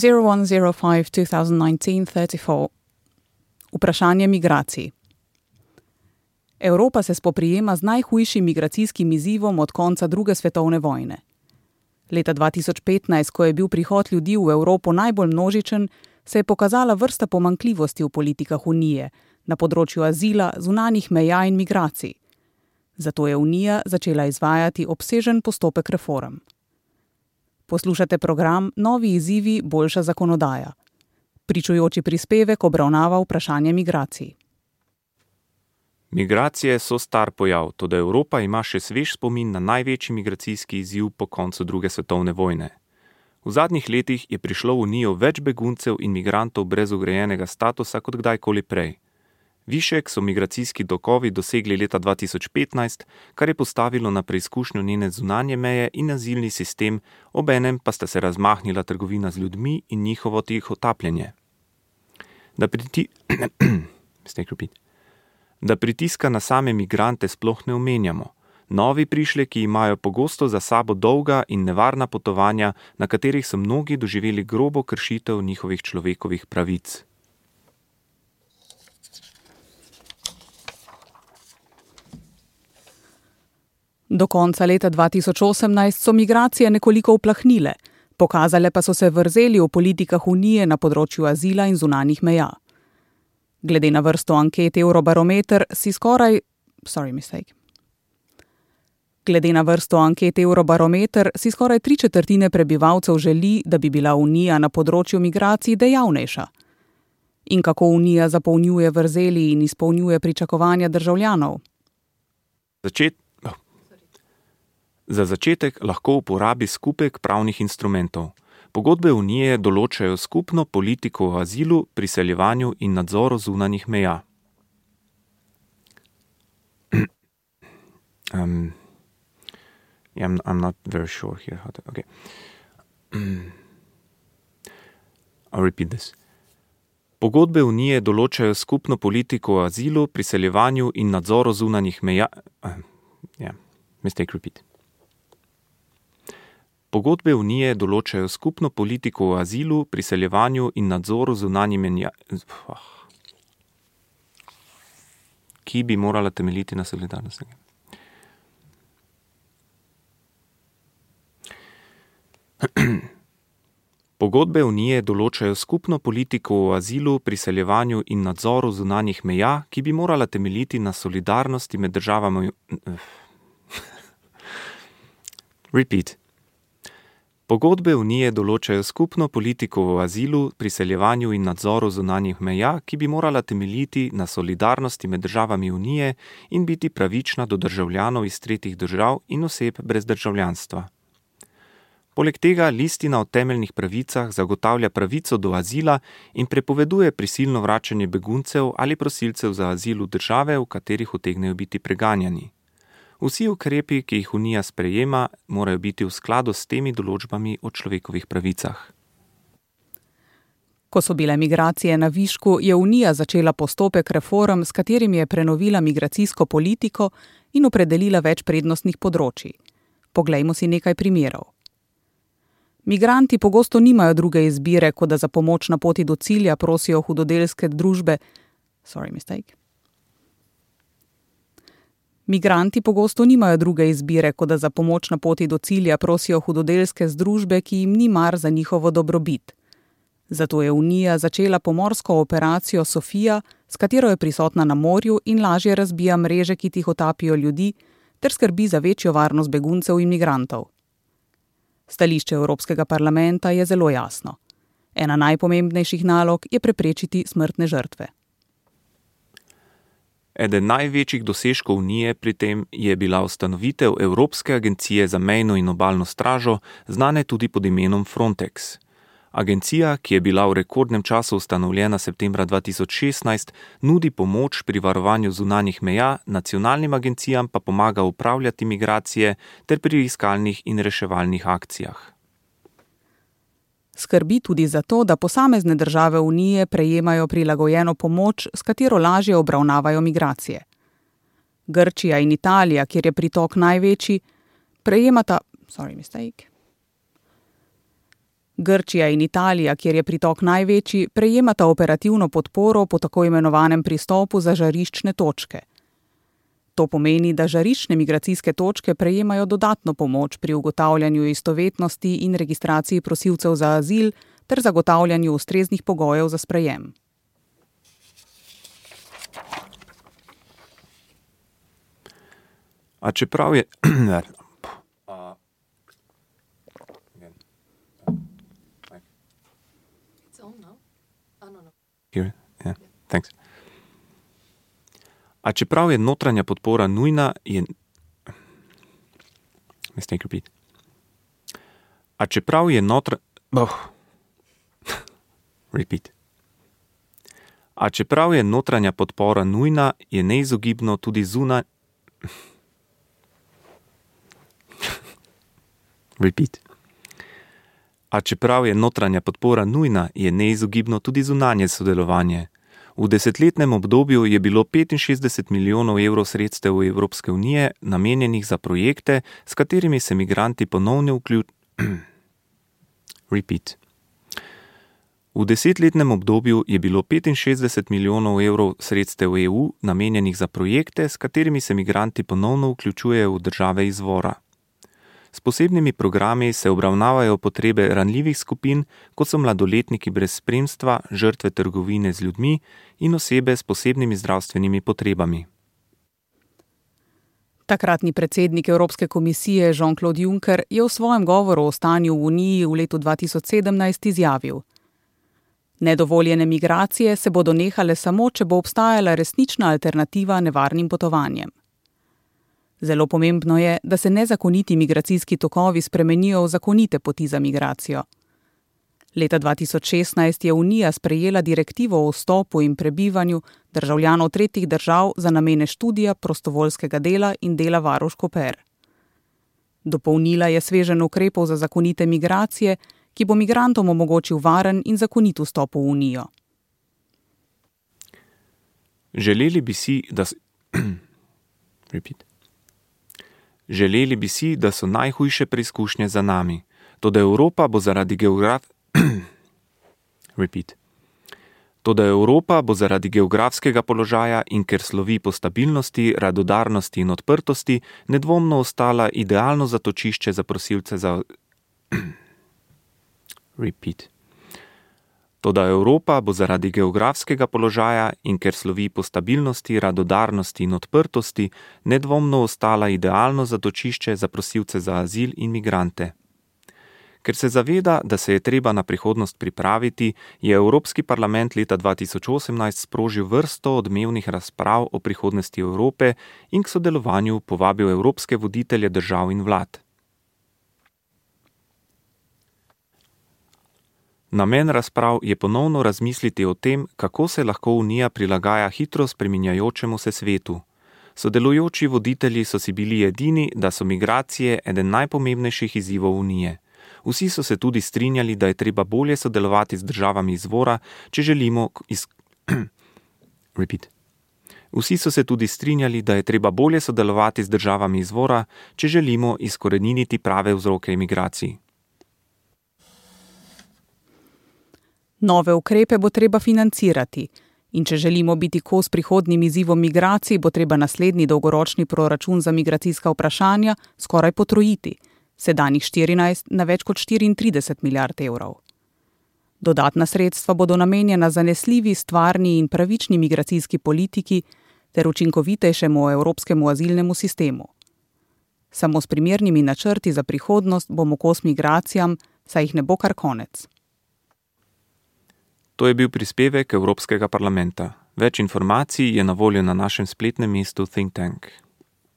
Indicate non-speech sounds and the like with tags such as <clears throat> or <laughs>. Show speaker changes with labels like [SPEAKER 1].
[SPEAKER 1] 0105-2019-34 Vprašanje migracij. Evropa se spoprijema z najhujšim migracijskim izzivom od konca druge svetovne vojne. Leta 2015, ko je bil prihod ljudi v Evropo najbolj množičen, se je pokazala vrsta pomankljivosti v politikah Unije na področju azila, zunanih meja in migracij. Zato je Unija začela izvajati obsežen postopek reform. Poslušate program Novi izzivi, boljša zakonodaja. Pričujoči prispevek obravnava vprašanje migracij.
[SPEAKER 2] Migracije so star pojav, tudi Evropa ima še svež spomin na največji migracijski izziv po koncu druge svetovne vojne. V zadnjih letih je prišlo v Unijo več beguncev in migrantov brez ugrajenega statusa kot kdajkoli prej. Višek so migracijski dokovi dosegli leta 2015, kar je postavilo na preizkušnjo njene zunanje meje in azilni sistem, obenem pa sta se razmahnila trgovina z ljudmi in njihovo tiho tapljenje. Da, priti... <clears throat> da pritiska na same migrante sploh ne omenjamo. Novi prišleki imajo pogosto za sabo dolga in nevarna potovanja, na katerih so mnogi doživeli grobo kršitev njihovih človekovih pravic.
[SPEAKER 1] Do konca leta 2018 so migracije nekoliko uplahnile, pokazale pa so se vrzeli v politikah Unije na področju azila in zunanih meja. Glede na vrsto anket Eurobarometer si skoraj. Sorry, mistake. Glede na vrsto anket Eurobarometer si skoraj tri četrtine prebivalcev želi, da bi bila Unija na področju migracij dejavnejša. In kako Unija zapolnjuje vrzeli in izpolnjuje pričakovanja državljanov?
[SPEAKER 2] Začet, Za začetek lahko uporabi skupek pravnih instrumentov. Pogodbe Unije določajo skupno politiko o azilu, priseljevanju in nadzoru zunanih meja. <clears throat> um, yeah, I'm, I'm not very sure here how to. Okay. <clears throat> I'll repeat this. Pogodbe Unije določajo skupno politiko o azilu, priseljevanju in nadzoru zunanih meja. Uh, <clears throat> yeah, mistake repeat. Pogodbe Unije določajo skupno politiko o azilu, priseljevanju in nadzoru zunanjih menja, ki bi morala temeljiti na solidarnosti. <clears throat> Pogodbe Unije določajo skupno politiko o azilu, priseljevanju in nadzoru zunanjih meja, ki bi morala temeljiti na solidarnosti med državami. <laughs> Repeat. Pogodbe Unije določajo skupno politiko o azilu, priseljevanju in nadzoru zunanjih meja, ki bi morala temeljiti na solidarnosti med državami Unije in biti pravična do državljanov iz tretjih držav in oseb brez državljanstva. Poleg tega listina o temeljnih pravicah zagotavlja pravico do azila in prepoveduje prisilno vračanje beguncev ali prosilcev za azil v države, v katerih utegnejo biti preganjani. Vsi ukrepi, ki jih Unija sprejema, morajo biti v skladu s temi določbami o človekovih pravicah.
[SPEAKER 1] Ko so bile migracije na višku, je Unija začela postopek reform, s katerim je prenovila migracijsko politiko in opredelila več prednostnih področji. Poglejmo si nekaj primerov. Migranti pogosto nimajo druge izbire, kot da za pomoč na poti do cilja prosijo hudodelske družbe. Sorry, mistake. Migranti pogosto nimajo druge izbire, kot da za pomoč na poti do cilja prosijo hudodelske združbe, ki jim ni mar za njihovo dobrobit. Zato je Unija začela pomorsko operacijo Sofija, s katero je prisotna na morju in lažje razbija mreže, ki tih otapijo ljudi, ter skrbi za večjo varnost beguncev in migrantov. Stališče Evropskega parlamenta je zelo jasno. Ena najpomembnejših nalog je preprečiti smrtne žrtve.
[SPEAKER 2] Eden največjih dosežkov Unije pri tem je bila ustanovitev Evropske agencije za mejno in obalno stražo, znane tudi pod imenom Frontex. Agencija, ki je bila v rekordnem času ustanovljena septembra 2016, nudi pomoč pri varovanju zunanjih meja, nacionalnim agencijam pa pomaga upravljati migracije ter pri iskalnih in reševalnih akcijah
[SPEAKER 1] skrbi tudi za to, da posamezne države Unije prejemajo prilagojeno pomoč, s katero lažje obravnavajo migracije. Grčija in Italija, kjer je pritok največji, prejemata. Sorry, mistake. Grčija in Italija, kjer je pritok največji, prejemata operativno podporo po tako imenovanem pristopu za žariščne točke. To pomeni, da žariščne migracijske točke prejemajo dodatno pomoč pri ugotavljanju istovetnosti in registraciji prosilcev za azil ter zagotavljanju ustreznih pogojev za sprejem.
[SPEAKER 2] A čeprav je. Here, yeah, thanks. A čeprav je notranja podpora nujna, je. Mistake repeat. A čeprav je notra. Oh. <laughs> repeat. A čeprav je notranja podpora nujna, je neizogibno tudi zunaj. <laughs> repeat. A čeprav je notranja podpora nujna, je neizogibno tudi zunanje sodelovanje. V desetletnem obdobju je bilo 65 milijonov evrov sredstev Evropske unije namenjenih za projekte, s katerimi se migranti ponovno vključijo. <clears throat> Repeat. V desetletnem obdobju je bilo 65 milijonov evrov sredstev EU namenjenih za projekte, s katerimi se migranti ponovno vključujejo v države izvora. S posebnimi programi se obravnavajo potrebe ranljivih skupin, kot so mladoletniki brez spremstva, žrtve trgovine z ljudmi in osebe s posebnimi zdravstvenimi potrebami.
[SPEAKER 1] Takratni predsednik Evropske komisije Jean-Claude Juncker je v svojem govoru o stanju v Uniji v letu 2017 izjavil: Nedovoljene migracije se bodo nehale samo, če bo obstajala resnična alternativa nevarnim potovanjem. Zelo pomembno je, da se nezakoniti migracijski tokovi spremenijo v zakonite poti za migracijo. Leta 2016 je Unija sprejela direktivo o vstopu in prebivanju državljanov tretjih držav za namene študija, prostovoljskega dela in dela varuško per. Dopolnila je svežen ukrepov za zakonite migracije, ki bo migrantom omogočil varen in zakonit vstop v Unijo.
[SPEAKER 2] Želeli bi si, da. <clears throat> Repeat. Želeli bi si, da so najhujše preizkušnje za nami, to da Evropa bo zaradi geograf... <clears throat> To, da Evropa bo zaradi geografskega položaja in ker slovi po stabilnosti, radodarnosti in odprtosti, nedvomno ostala idealno zatočišče za prosilce za. <clears throat> Repeat. Toda Evropa bo zaradi geografskega položaja in ker slovi po stabilnosti, radodarnosti in odprtosti, nedvomno ostala idealno zatočišče za prosilce za azil in migrante. Ker se zaveda, da se je treba na prihodnost pripraviti, je Evropski parlament leta 2018 sprožil vrsto odmevnih razprav o prihodnosti Evrope in k sodelovanju povabil evropske voditelje držav in vlad. Namen razprav je ponovno razmisliti o tem, kako se lahko Unija prilagaja hitro spreminjajočemu se svetu. Sodelujoči voditelji so si bili edini, da so migracije eden najpomembnejših izzivov Unije. Vsi so se tudi strinjali, da je treba bolje sodelovati z državami izvora, če želimo. Iz... <clears throat> Vsi so se tudi strinjali, da je treba bolje sodelovati z državami izvora, če želimo izkoreniniti prave vzroke imigracij.
[SPEAKER 1] Nove ukrepe bo treba financirati. In če želimo biti kos prihodnim izzivom migracij, bo treba naslednji dolgoročni proračun za migracijska vprašanja skoraj potrojiti, sedanjih 14 na več kot 34 milijard evrov. Dodatna sredstva bodo namenjena zanesljivi, stvarni in pravični migracijski politiki ter učinkovitejšemu evropskemu azilnemu sistemu. Samo s primernimi načrti za prihodnost bomo kos migracijam, saj jih ne bo kar konec.
[SPEAKER 2] To je bil prispevek Evropskega parlamenta. Več informacij je na voljo na našem spletnem mestu Think Tank.